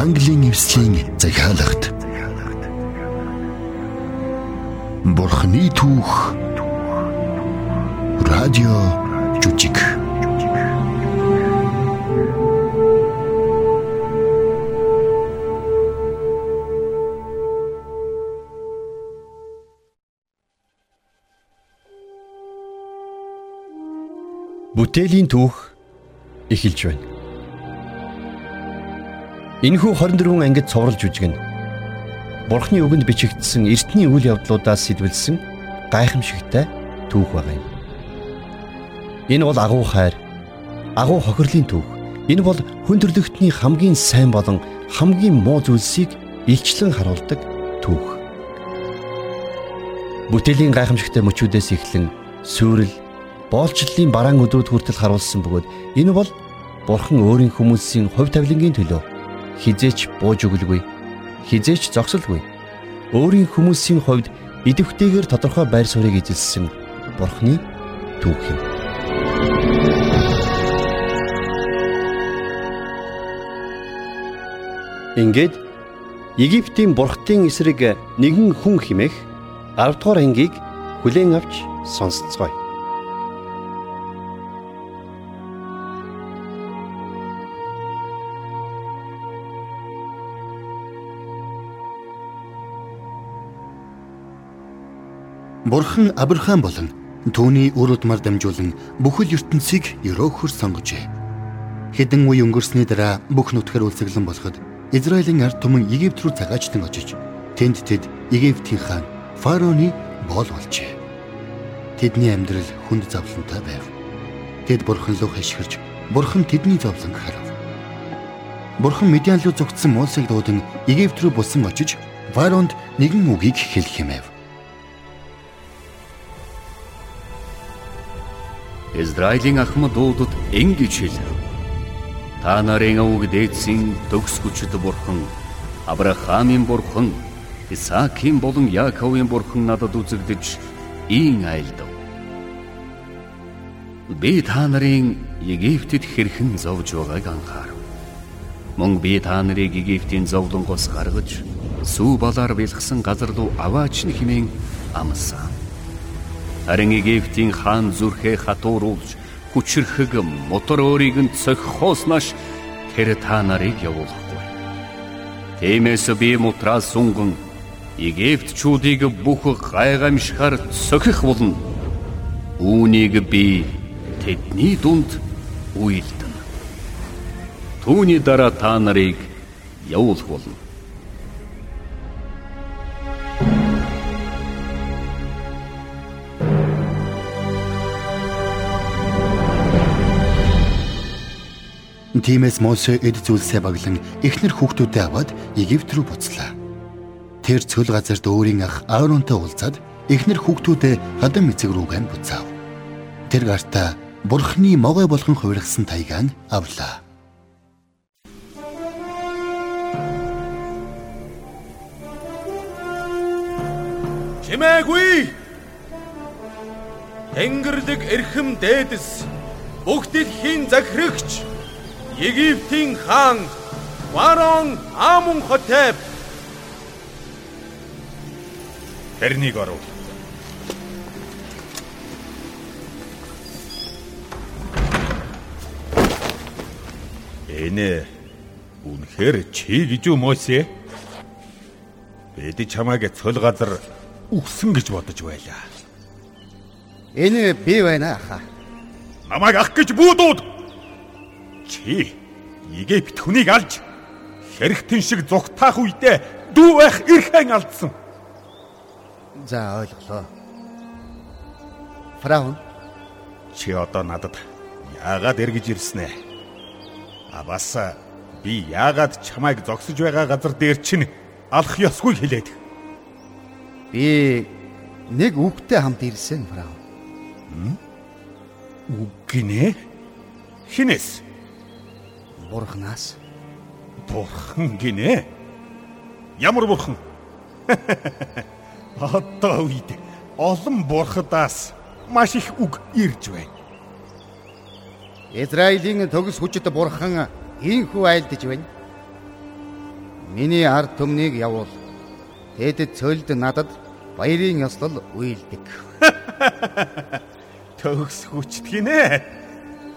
Евангелийн эвслийн захиалагт Бурхны түүх. Радио жүжиг. Бүтээлийн түүх эхэлж байна. Энэхүү 24 ангид цовруулж үжигнэ. Бурхны үгэнд бичигдсэн эртний үйл явдлуудаас сэтвэлсэн гайхамшигтай түүх байгаа юм. Энэ бол агуу хайр, агуу хохирлын түүх. Энэ бол хүн төрлөختний хамгийн сайн болон хамгийн муу зүйлсийг илчлэн харуулдаг түүх. Бүтээлийн гайхамшигтай мөчүүдээс эхлэн сүрэл, боолчлолын бараан өдрүүд хүртэл харуулсан бөгөөд энэ бол Бурхан өөрийн хүмүүсийн хувь тавилангийн төлөө хизээч бууж өгөлгүй хизээч зогсолгүй өөрийн хүмүүсийн хувьд идэвхтэйгээр тодорхой байр суурийг эзэлсэн бурхны түүх юм. Ингээд Египтийн бурхтын эсрэг нэгэн хүн химэх 10 дугаар ангийг хүлээн авч сонсцгоё. Бурхан Авраам болон түүний үр удмаар дамжуулан бүхэл ертөнцийг өрөөхөр сонгожээ. Хэдэн үе өнгөрсний дараа бүх нүтгэр үлсэглэн болоход Израилийн ард түмэн Египт рүү цагаачлан очиж тэнд тэд Египтийн хаан фараоны боол болжээ. Тэдний амьдрал хүнд зовлонтой байв. Тэд бурхан руу хашгирч бурхан тэдний зовлонг харав. Бурхан Медиан руу зүгтсэн Мосыг дуудан Египт рүү бусан очиж фараонд нэгэн үгийг хэлэх юмэв. Израилийн ахмад дуудад ингэж хэлв. Та нарын өвөг дээдсийн төгс хүчит бурхан Авраамийн бурхан Исаакийн болон Яаковын бурхан надад үзэгдэж ийн айлдав. Би та нарын Египтэд хэрхэн зовж байгааг анхаарав. Мөн би та нарыг Египтийн зовлонгоос гаргаж сүү балаар бэлгсэн газар руу аваач хэмээн амсан. Харин Египтийн хаан зүрхээ хатууруулж хүчрхэг мотор өөрийг нь цохихоос тэр та нарыг явуулахгүй. Тиймээс би мутраас сунган Египтчүүдийг бүх гайгамшихаар цохих болно. Үүнийг би тэдний дунд үйлдэнэ. Түүний дараа та нарыг явуулах болно. Тиймээс Мосе эд зүйлсээ баглан эхнэр хүүхдүүдээ аваад Египт рүү буцлаа. Тэр цөл газарт өөрийн ах Ааронтой уулзаад эхнэр хүүхдүүдээ хадам эцэг рүүгээ буцаав. Тэр гартаа Бурхны могой болгон хувиргасан тайгаан авлаа. Чимээгүй. Тэнгэрлэг эрхэм дээдэс бүгд дэлхийн захирагч Египтийн хаан Фараон Амон хотеп Тэрнийг оруул. Энэ үнэхээр чи гэж юм өөсөө? Бид чамайг цөл газар үгсэн гэж бодож байлаа. Энэ би байна хаа. Намайг ах гэж буудууд. Чи Египт хүнийг алж хэрэгтэн шиг зүгтаах үедээ дүү байх эрхэн алдсан. За ойлголоо. Фраун чи одоо надад яагаад эргэж ирсэн ээ? А бас би яагаад чамайг зогсож байгаа газар дээр чинь алах ёсгүй хэлээд. Би нэг үгтэй хамт ирсэн фраун. Үг гинэ? Хинээс? Бурханаас. Бурхан гинэ? Ямар бурхан? Одоо үед олон бурхадаас маш их үг ирж байна. Израилийн төгс хүчит бурхан ийхүү айлдж байна. Миний ард түмнийг явуул. Тэд цөлд надад баярын ёслол үйлдэг. Төгс хүчтгий нэ.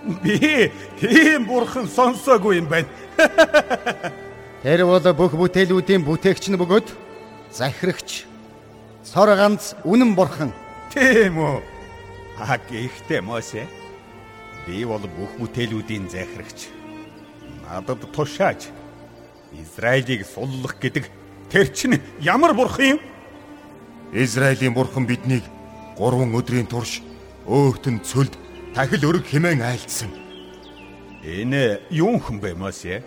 Би тийм бурхан сонсоогүй юм байна. Тэр бол бүх бүтээлүүдийн бүтээгч нь бөгөөд захирагч. Сор ганц үнэн бурхан. Тийм үү? А гэхдээ Мосе би бол бүх бүтээлүүдийн захирагч. Надад тушааж Израилийг суллах гэдэг тэр чинь ямар бурхан юм? Израилийн бурхан биднийг 3 өдрийн турш өөхтөн цөлд тахил өрг хэмээн айлдсан. Энэ юун хүн бэ Мосе?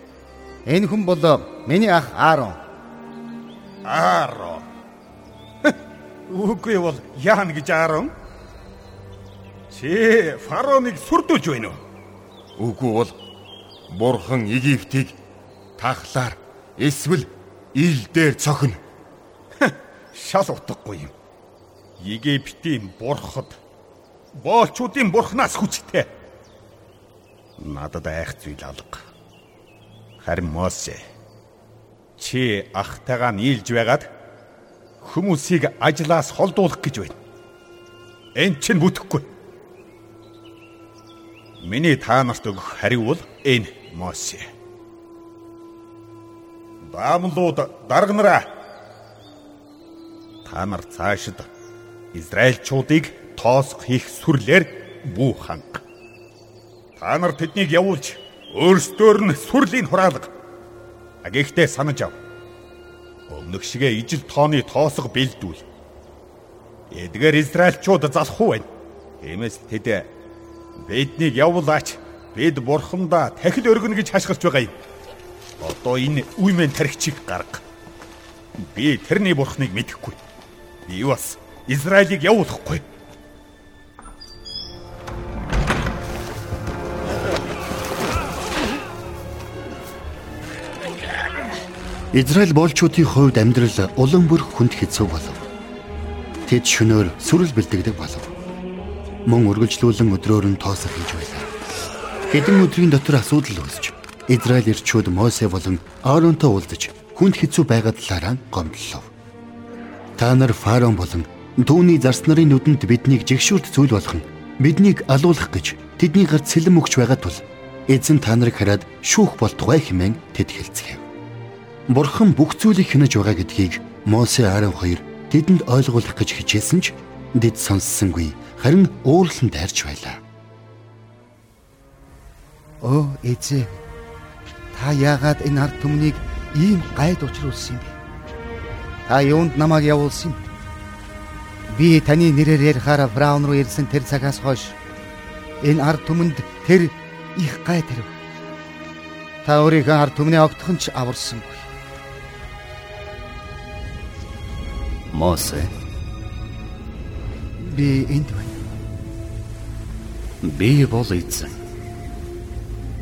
Энэ хүн бол миний ах Аарон. Аарон. Үгүй бол яан гэж Аарон? Чи фараоныг сүрдүүлж байна уу? Үгүй бол бурхан Египтийг тахлаар эсвэл ил дээр цохино. Шал утгагүй юм. Египтийн бурхад боолчуудын бурхнаас хүчтэй. Надад айх зүйл алга. Харин Мосе чи ахтайгаа нийлж байгаад хүмүүсийг ажлаас холдуулах гэж байна. Энд чинь бүтэхгүй. Миний та нарт өгөх хариу бол энэ Мосе. Даамлууд дарганараа. Та нар цаашид Израильчуудыг тоосох хийх сүрлэр бүү ханга. Та нар тэднийг явуулж өөрсдөр нь сүрлийн хураалга. Гэхдээ санаж ав. Өмнөх шигэ ижил тооны тоосго бэлдүүл. Эдгээр Израильчууд залах уу байна. Тиймээс тэд биднийг явуулаач. Бид бурхандаа тахил өргөнө гэж хашгирч байгаа юм. Одоо энэ үймэн тархичиг гарга. Би тэрний бурхныг мэдэхгүй. Би бас Израилийг явуулахгүй. Израиль боолчуудын хувьд амьдрал улам бүр хүнд хэцүү болов. Тэд шөнөөр сүрэл бэлдэгдэг болов. Мөн үргэлжлүүлэн өдрөөр нь тоосох хийж байлаа. Хэдэн өдрийн дотор асуудал үүсч Израиль ирчүүд Мосе болон Ааронтой уулзаж хүнд хэцүү байгаа талаараа гомдлоо. Та нар фараон болон түүний зарц нарын нүдэнд биднийг жигшүүрт зүйл болгон биднийг алуулах гэж тэдний гарт сэлэм өгч байгаа тул эзэн та нарыг хараад шүүх болтугай хэмээн тэд хэлцгээв. Бурхан бүх зүйлийг хянаж байгаа гэдгийг Мосе Аарон хоёр тэдэнд ойлгуулах гэж хичээсэн ч дэд сонссонгүй харин уурлан дайрч байлаа. Оо эзэн. Та яагаад энэ ард түмнийг ийм гайд учруулсан юм бэ? Та юунд намайг явуулсан юм? Би таны нэрээр ярихаар Браун руу ирсэн тэр цагаас хойш энэ ард түмэнд тэр их гай тарив. Та өөрийнхөө ард түмний огтхон ч аварсангүй. Мосе Би энд байна. би бол эзэн.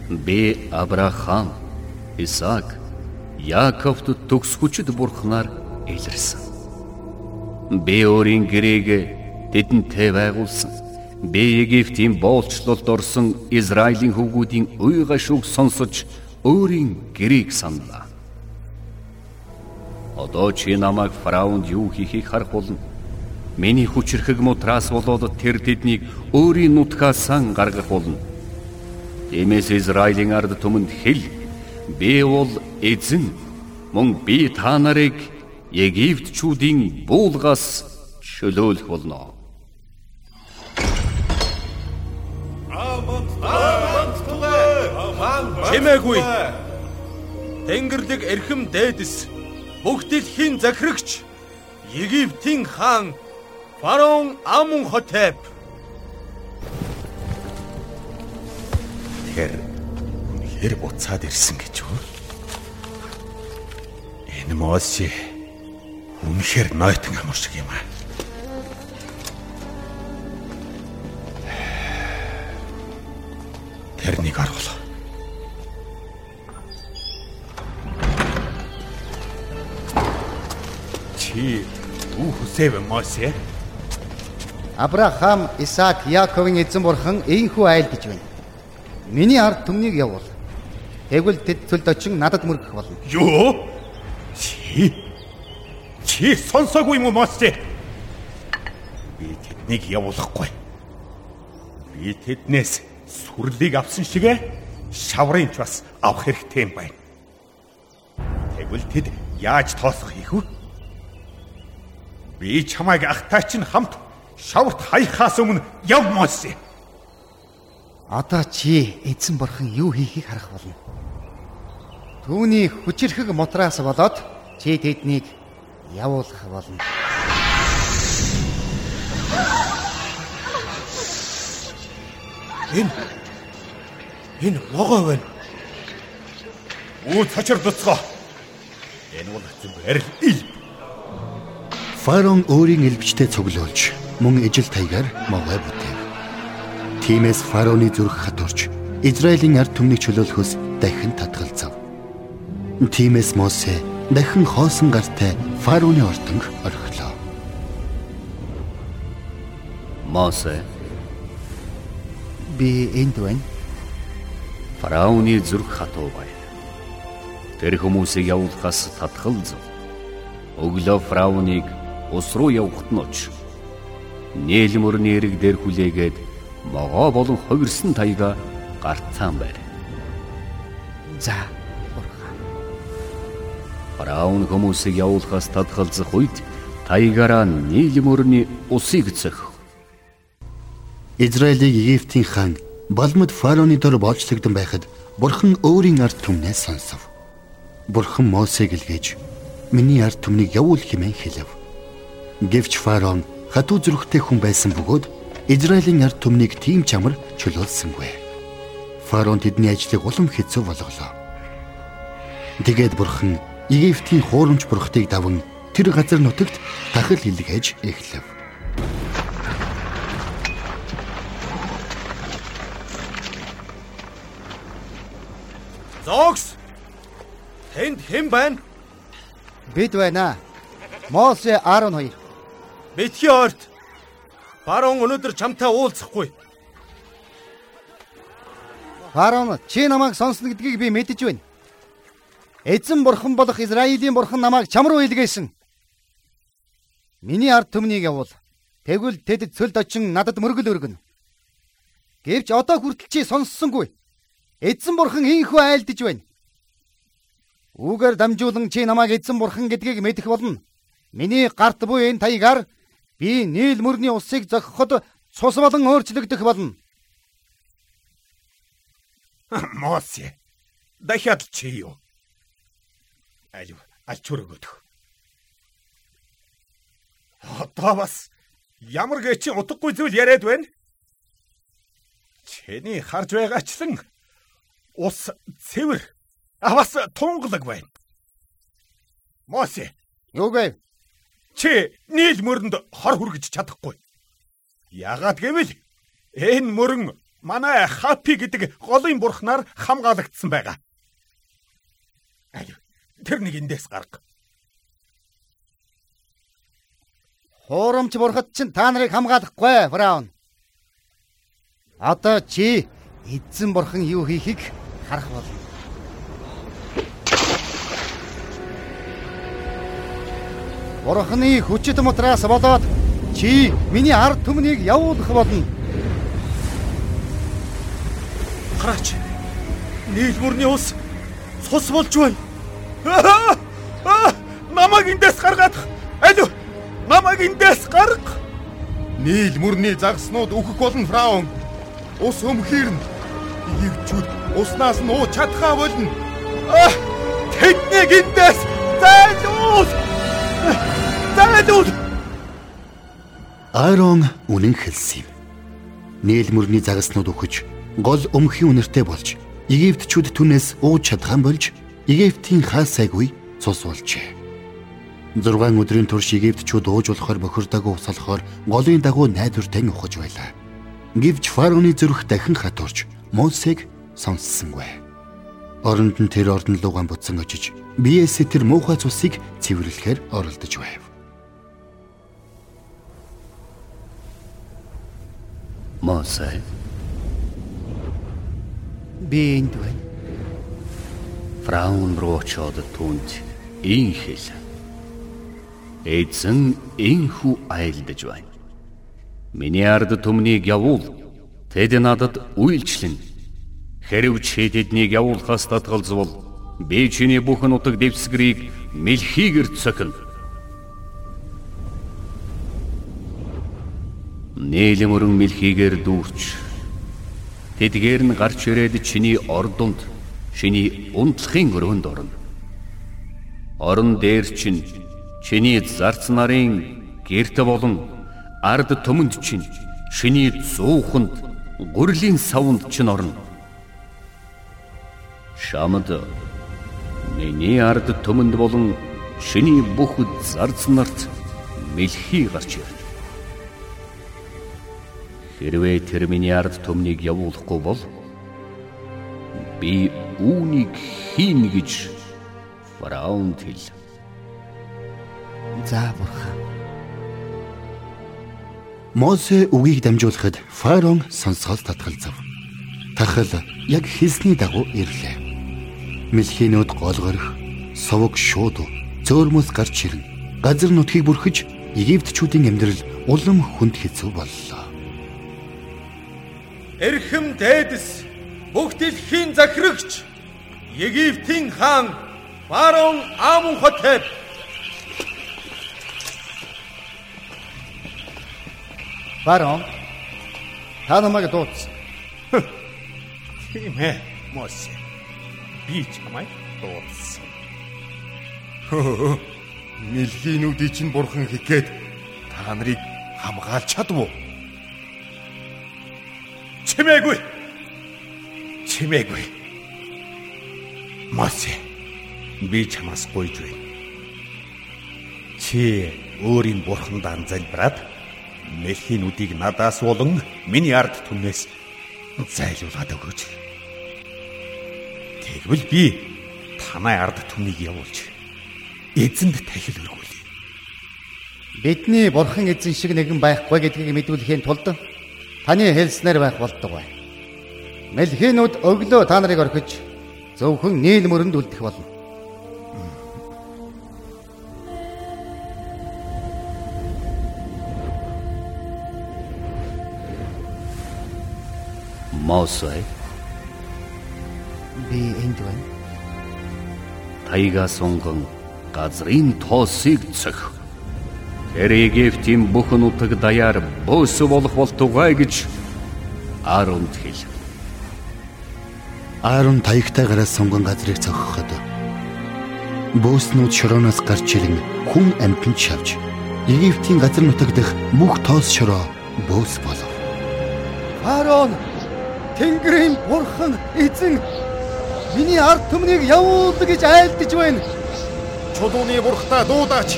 Би Авраам, Исаак, Яаковт төгс хүчит бурхнаар илэрсэн. Би өөрийн гэрээг тэдэнтэй байгуулсан. Би Египтийн боолчлолд орсон Израилийн хөвгүүдийн уй гашууг сонсож өөрийн гэрээг саналаа. Одоо чи намайг фараонд юу хийхийг харах болно. Миний хүчрхэг мутраас болоод тэр тэднийг өөрийн нутгаасаа гаргах болно. Тиймээс Израилийн ард түмэнд хэл би бол эзэн мөн би та нарыг Египтчүүдийн буулгаас чөлөөлөх болно. Чимээгүй. Тэнгэрлэг эрхэм дээдэс бүх дэлхийн захирагч Египтийн хаан фараон Амун Хотеп Тэр үнэхээр буцаад ирсэн гэж үү? Энэ Мосе үнэхээр нойтон амар шиг юм аа. Тэрнийг харуулаа. Чи үү хүсэв Мосе? Авраам, Исаак, Яаковын эзэн бурхан ийхүү айлдж байна. Миний ард түмнийг явуул. Тэгвэл тэд цөлд очин надад мөргөх болно. Юу? Чи чи сонсоогүй юм уу Мосе? Би тэднийг явуулахгүй. Би тэднээс сүрлийг авсан шигэ шаврын ч бас авах хэрэгтэй юм байна. Тэгвэл тэд яаж тоосох хийх вэ? Би чамайг ахтай чинь хамт шаврт хаяхаас өмнө яв Мосе. Одоо чи эзэн бурхан юу хийхийг харах болно. Түүний хүчирхэг мотраас болоод чи тэднийг явуулах болно. Энэ энэ могоо байна. Үү цачир дуцгаа. Энэ бол зүгээр л ил. Фарон өөрийн элбжтэй цуглуулж мөн ижил таягаар могой бүтэв. Тимээс фароны зүрх хатурч Израилийн ард түмнийг чөлөөлөхөөс дахин татгалзав. Тимээс Мосе дахин хоосон гартай фароны ортонг орхилоо. Мосе Би энд байна. фараоны зүрх хатуу байна. Тэр хүмүүсийг явуулахаас татгалзав. Өглөө фараоныг ус руу явахт нь оч. Нийл мөрний эрэг дээр хүлээгээд могоо болон хувирсан таяга гартаан байр. За. Бурхан. Фараон хүмүүсийг явуулахаас татгалзах үед таягаараа нийл мөрний усыг зөхив. Израилийг Египтийн хаан Балмад фароны дор боолчлогдсон байхад Бурхан өөрийн ард түмнээс сонсов. Бурхан Мосег илгээж "Миний ард түмнийг явуул" хэмээн хэлэв. Гэвч фарон хатуу зүрхтэй хүн байсан бөгөөд Израилийн ард түмнийг тийм чамар чөлөөлсөнгүй. Фарон тэдний ажлыг улам хэцүү болголоо. Тэгээд Бурхан Египтийн хуурамч бурхтыг даван тэр газар нутагт тахил илгээж эхлэв. Зогс. Тэнд хэн байна? Бид байна. Мосе 12. Битгий ойрт. Баруун өнөөдөр чамтай уулзахгүй. Фарон чи намайг сонсно гэдгийг би мэдэж байна. Эзэн бурхан болох Израилийн бурхан намайг чам руу илгээсэн. Миний ард түмнийг явуул. Тэгвэл тэд цөлд очин надад мөргөл өргөнө. Гэвч одоо хүртэл чи сонссонгүй. Эзэн бурхан хийхүү айлдж байна. Үүгээр дамжуулан чи намайг эзэн бурхан гэдгийг мэдэх болно. Миний гарт буй энэ таягаар би нийл мөрний усыг зохиход цус болон өөрчлөгдөх болно. Мосе. Дахиад чи юу? Алив алчуур өгөх. Одоо бас ямар гэж чи утгагүй зүйл яриад байна? Чиний харж байгаачлан ус цэвэр а бас тунгалаг байна. Мосе, Юу гэв? Чи нийл мөрөнд хор хүргэж чадахгүй. Яагаад гэвэл энэ мөрөн манай хапи гэдэг голын бурхнаар хамгаалагдсан байгаа. Алив тэр нэг эндээс гарга. Хуурамч бурхад чинь та нарыг хамгаалахгүй, Фараон. Одоо чи эзэн бурхан юу хийхийг харах болно. Бурханы хүчит мутраас болоод чи миний ард түмнийг явуулах болно. Хараач. Нийлмөрний ус цус болж байна. Намайг эндээс гаргаад алив. Намайг эндээс гарга. Нийл мөрний загснууд өөхөх болон фраун. Ус өмхирнэ. Егчүүд уснаас нь ууж чадхаа болно. Аа! Тэднийг эндээс зайлуул. Зайлуул. Аарон үнэн хэлсэн юм. Нийл мөрний загаснууд өгөж гол өмхийн үнэртэй болж Египтчүүд түнээс ууж чадхан болж Египтийн хаа сайгүй цус болжээ. 6 өдрийн турш Египтчүүд ууж болохоор бохирдоогүй усалахаар голын дагуу найдвартай ухаж байлаа. Гэвч фароны зүрх дахин хатурч Мосег сонссонгүй. Оронд нь тэр ордон лугаан бутсан очиж биеэсээ тэр муухай цусыг цэвэрлэхээр оролдож байв. Мосе Би энд байна. фараон руу очоод түүнд ийм хэл. Эзэн энхүү айлдаж байна. Миний ард түмнийг явуул. Тэд надад үйлчлэн. Хэрв чи тэднийг явуулахаас татгалзвал би чиний бүх нутаг дэвсгэрийг мэлхийгэр цохино. Нээлэм өрөн мэлхийгэр дүүрч тэдгээр нь гарч ирээд чиний ордонд шиний унтлахын өрөөнд орно. Орон дээр чинь чиний зарц нарын гэрт болон ард түмэнд чинь шиний зууханд гурлийн савнд чинь орно. Шамд миний ард түмэнд болон шиний бүх зарц нарт мэлхий гарч ирнэ. Хэрвээ тэр миний ард түмнийг явуулахгүй бол би үүнийг хийн гэж фараонд хэл. За бурхан. Мосе үгийг дамжуулахад фараон сонсгол татгалзав. Тахал яг хэлсний дагуу ирлээ. Мэлхийнүүд гол горих, совог шууд зөөрмөс гарч ирнэ. Газар нутгийг бүрхэж Египтчүүдийн амьдрал улам хүнд хэцүү боллоо. Эрхэм дээдэс бүх дэлхийн захирагч Египтийн хаан Фараон Амунхотеп Фараон та намайг дуудсан. Тийм ээ, Мосе. Би чамайг дуудсан. Мэлхийнүүдийн чинь бурхан хигээд та нарыг хамгаалж чадв уу? Чимээгүй. Чимээгүй. Мосе. Би чамаас гуйж байна. Чи өөрийн бурханд анзалбраад Мэлхийнүүдийг надаас болон миний ард түмнээс зайлуулад өгөөч. Тэгвэл би танай ард түмнийг явуулж эзэнд тахил өргүүлье. Бидний бурхан эзэн шиг нэгэн байхгүй гэдгийг мэдүүлэхийн тулд таны хэлснээр байх болдог бай. Мэлхийнүүд өглөө та нарыг орхиж зөвхөн нийл мөрөнд үлдэх болно. Мосе Би энд байна. тайга сонгон газрын тоосыг цох. Тэр Египтийн бүх нутаг даяар бөөс болох болтугай гэж Ааронд хэл. Аарон таягтай гараас сонгон газрыг цогхоход бөөснүүд шорооноос гарч ирэн хүн амтнд шавж Египтийн газар нутаг дэх бүх тоос шороо бөөс болов. Фараон Тэнгэрийн бурхан эзэн миний ард түмнийг явуул гэж айлдаж байна. Чулууны бурхтаа дуудаач.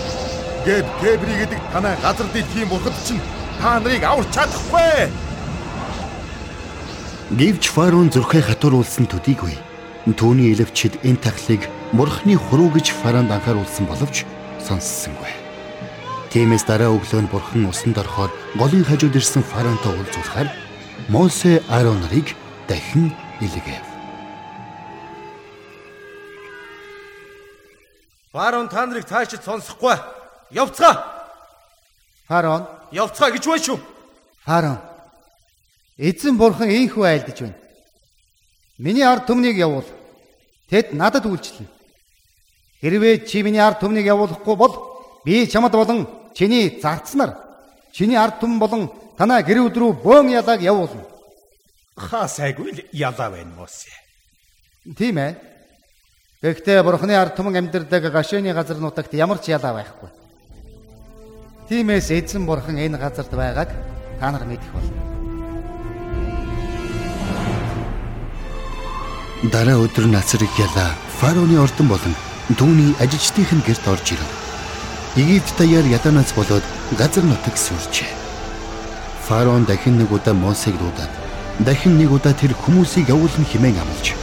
Гэд Гэбри гэдэг танай газар дэлхийн бурхад чинь та нарыг аварч чадахгүй. Гэвч фараон зүрхээ хатууруулсан төдийгүй түүний илвчид энэ тахлыг бурхны хуруу гэж фараонд анхааруулсан боловч сонссонгүй. Тиймээс дараа өглөөнд бурхан усанд орохоор голын хажууд ирсэн фараонтой уулзуулахаар Мосе Аарон нарыг дахин илгээв. Фараон та нарыг цаашид сонсохгүй. Явцгаа. Фараон, Явцгаа гэж байна шүү. Фараон. Эзэн бурхан ийхүү айлдаж байна. Миний ард түмнийг явуул. Тэд надад үйлчлэнэ. Хэрвээ чи миний ард түмнийг явуулахгүй бол би чамд болон чиний зарц нар, чиний ард түмэн болон танаа гэр өдрөө бөөн ялааг явуулна. Хаа сайгүй л ялаа байна Мосе. Тийм ээ. Гэхдээ бурхны ард түмэн амьдардаг гашууны газар нутагт ямар ч ялаа байхгүй. Тиймээс эзэн бурхан энэ газарт байгааг та нар мэдэх болно. Дараа өдөр насрыг ялаа фараоны ордон болон түүний ажилчдын гэрт орж ирэв. Египт даяар яданаас болоод газар нутаг сүрчээ. Фараон дахин нэг удаа Мосег дуудаад дахин нэг удаа тэр хүмүүсийг явуулна хэмээн амлаж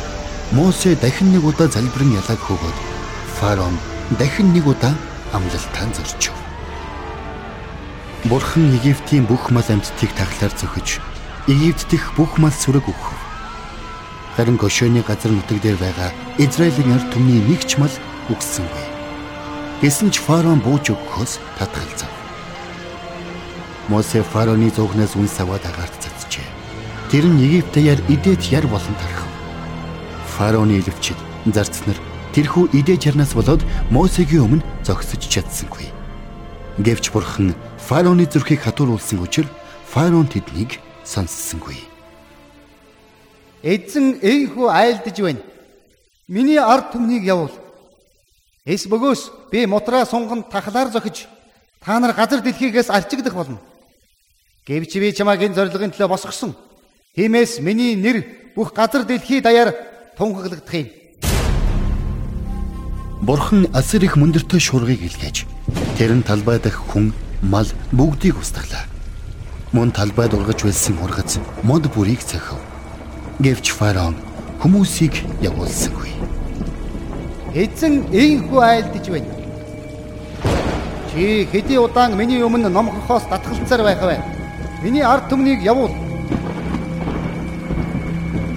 Мосе дахин нэг удаа залбирэн ялааг хөөгөөд фараон дахин нэг удаа амлалтаа зорчив. Бурхан Египтийн бүх мал амьтдыг тахлаар зөхөж Египт дэх бүх мал сүрэг өгөв. Харин Гошоны газар нутаг дээр байгаа Израилийн ард түмний нэг ч мал үгсэнгүй. Гэсэн ч фараон бууж өгөхөөс татгалзав. Мосе фараоны зугнаас үн саваад агаарт цацжээ. Тэр нь Египтээр идээд яр болон тархав. Фараоны илвчид зарцнаар тэрхүү идээ чарнаас болоод Мосегийн өмнө зогсож чадсангүй. Гэвч бурхан фараоны зүрхийг хатууруулсан учраас фараон тэднийг сонссонгүй. Эзэн энхүү айлдж байна. Миний ард түмнийг явуул. Эс бөгөөс би мутраа сунган тахлаар зохиж та нар газар дэлхийгээс алчигдах болно. Гэвч би чамайг энэ зорилгын төлөө босгосон. Тиймээс миний нэр бүх газар дэлхий даяар тунхаглагдах юм. Бурхан асар их мөндөртэй шургыг илгээж тэр нь талбай дах хүн, мал бүгдийг устгалаа. Мөн талбайд ургаж байсан ургац мод бүрийг цохив. Гэвч фараон хүмүүсийг явуулсангүй. Эзэн ийхүү айлдж байна. Чи хэдий удаан миний өмнө номхохоос татгалцаар байх вэ? Миний ард түмнийг явуул.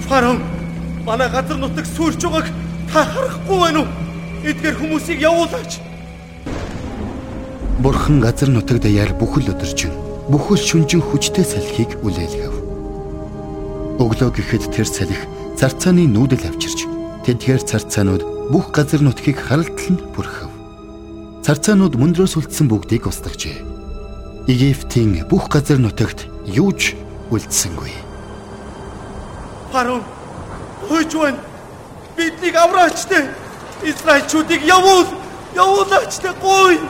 Фараон манай газар нутаг сүрж байгааг та харахгүй байна уу? Эдгээр хүмүүсийг явуулаач. Бурхан газар нутаг даяар бүхэл өдөржин бүхэл шүнжин хүчтэй салхийг үлээлгэв. Өглөө гэхэд тэр салхи зарцааны нүүдэл авчирч тэдгээр зарцаанууд бүх газар нутгийг харалтал нь бүрхэв. Зарцаанууд мөндрөөс үлдсэн бүгдийг устгажээ. Египтийн бүх газар нутагт юу ч үлдсэнгүй. Фараон хөөж байна. Биднийг авраач те. Израильчүүдийг явуул. Явуулаач те гой.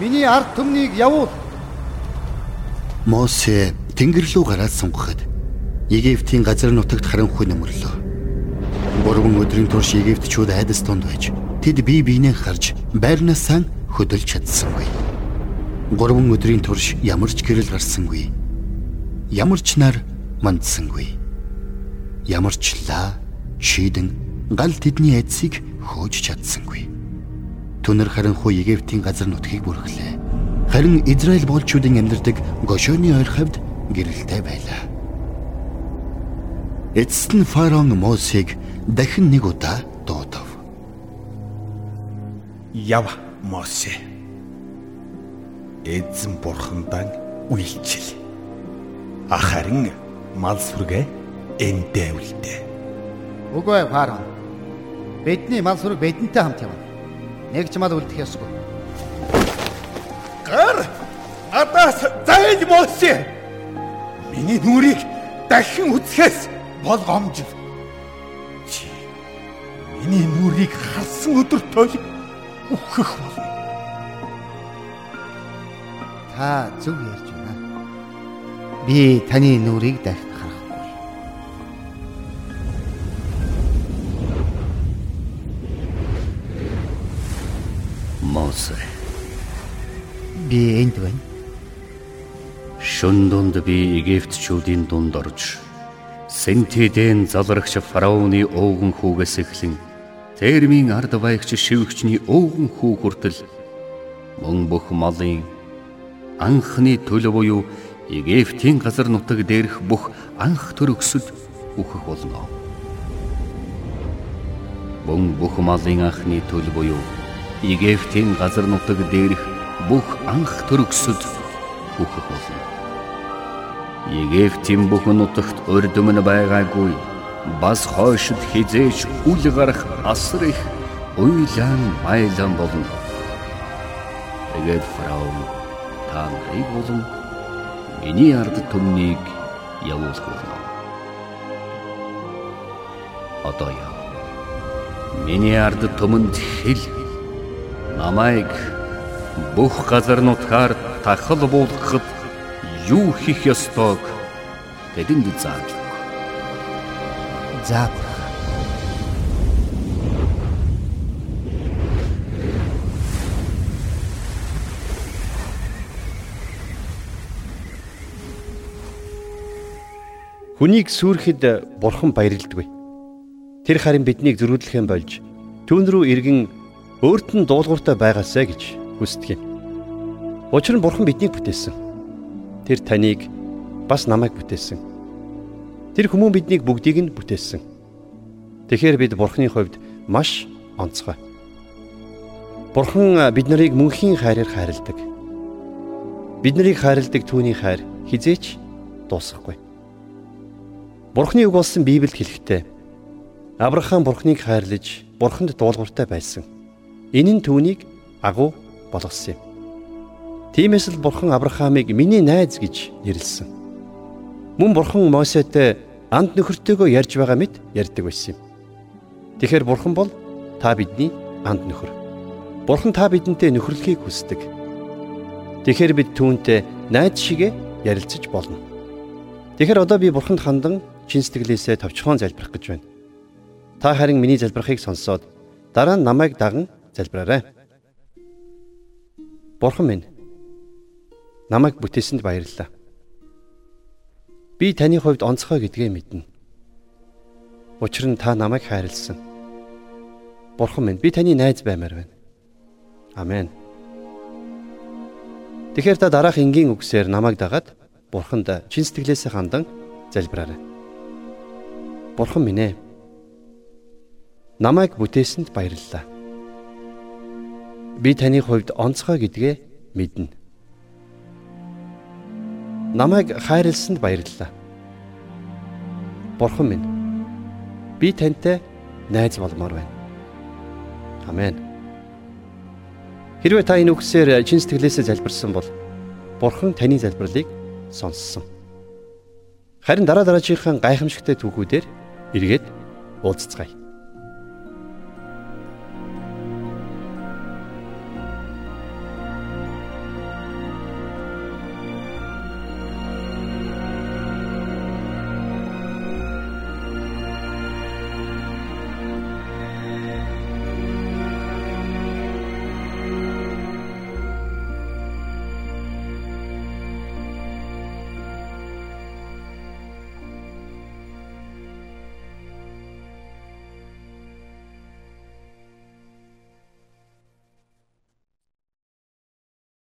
Миний ард түмнийг явуул. Мосе тэнгэр рүү гараад сунгахад Египтийн газар нутагт харанхуй нөмрлөө. Гурван өдрийн турш Египтчүүд айдас тунд байж тэд бие биенээ харж байрнаасаа хөдөлж чадсангүй. Гурван өдрийн турш ямар ч гэрэл гарсангүй. Ямар ч нар мандсангүй. Ямар ч лаа шийдэн гал тэдний айдсыг хөөж чадсангүй. Түнэр харанхуй Египтийн газар нутгийг бүрхлээ. Харин Израиль болчуудын амьдардаг Гошоны ойр хавьд гэрэлтэй байлаа. Эцэст нь фараон Мосег дахин нэг удаа дуудав. Яв Мосе. Эзэн бурхандаа үйлчил. Ахарын мал сүргэ эндээ үлдээ. Үгүй фараон. Бидний мал сүрэг бидэнтэй хамт явна. Нэг ч мал үлдэх ёсгүй. Гар адаас зайл Мосе. Миний нүрийг дахин үзэхээс болгоомжив. Чи миний нүрийг харсан өдөр тойл үхэх болно. Та зөв ярьж байна. Би таны нүрийг дахин Би энд байна. шүн дунд би Египтчүүдийн дунд орж Сентидэн залрагч фараоны өвгөн хүүгээс эхлэн термийн ард баягч шивгчний өвгөн хүү хүртэл мөн бүх малын анхны төлөв буюу Египтийн газар нутаг дээрх бүх анх төр өксөд үхэх болно. Мөн бүх малын анхны төлөв буюу Египтийн газар нутаг дээрх бүх анх төр өксөд үхэх болно. Египтийн бүх нутагт урд өмнө байгаагүй бас хойшид хизээч үл гарах асар их уйлан майлан болно. Тэгээд фараон та нарыг болон миний ард түмнийг явуулах болно. Одоо яв. Миний ард түмэнд хэл намайг бүх газар нутгаар тахал буулгахад юу хийх ёстойг тэдэнд зааж өг. За. Хүнийг сүрэхэд бурхан баярлдаггүй. Тэр харин биднийг зөрүүдлэхэн болж түүн рүү иргэн өөрт нь дуулууртай байгаасаа гэж хүсдэг юм. Учир нь бурхан биднийг бүтээсэн. Тэр таныг бас намайг бүтээсэн. Тэр хүмүүн биднийг бүгдийг нь бүтээсэн. Тэгэхээр бид бурханы хувьд маш онцгой. Бурхан бид нарыг мөнхийн хайраар хайрладаг. Бид нарыг хайрладаг түүний хайр хизээч дуусахгүй. Бурханы үг болсон Библиэд хэлэхдээ Авраам Бурханыг хайрлаж Бурханд дуулууртай байсан. Энэ нь түүнийг агуу болгосон юм. Тиймээс л Бурхан Авраамыг миний найз гэж нэрлсэн. Мөн Бурхан Мосетэй анд нөхөртөөгөө ярьж байгаа мэт ярьдаг байсан юм. Тэгэхээр Бурхан бол та бидний анд нөхөр. Бурхан та бидэнтэй нөхөрлөхийг хүсдэг. Тэгэхээр бид түүнтэй найз шигэ ярилцаж болно. Тэгэхээр одоо би Бурханд хандан чин сэтгэлээсээ товчхон залбирах гэж байна. Та харин миний залбирахыг сонсоод дараа нь намайг даган залбираарай. Бурхан минь намайг бүтээсэнд баярлалаа. Би таны хувьд онцгой гэдгээ мэднэ. Учир нь та намайг хайрлсан. Бурхан минь би таны найз баймаар байна. Амен. Тэгэхээр та дараах энгийн үгсээр намайг дагаад Бурханд чин сэтгэлээсээ хандан залбираарай. Бурхан минь ээ. Намайг бүтээсэнд баярлалаа. Би таны хувьд онцгой гэдгээ мэднэ. Намайг хайрлсанд баярлалаа. Бурхан минь. Би тантай найз болмоор байна. Амен. Хэрвээ та энэ үгсээр чин сэтгэлээсээ залбирсан бол Бурхан таны залбирлыг сонссон. Харин дараа дараагийн гайхамшигтай түүхүүдээр эргээд уулзцгаая.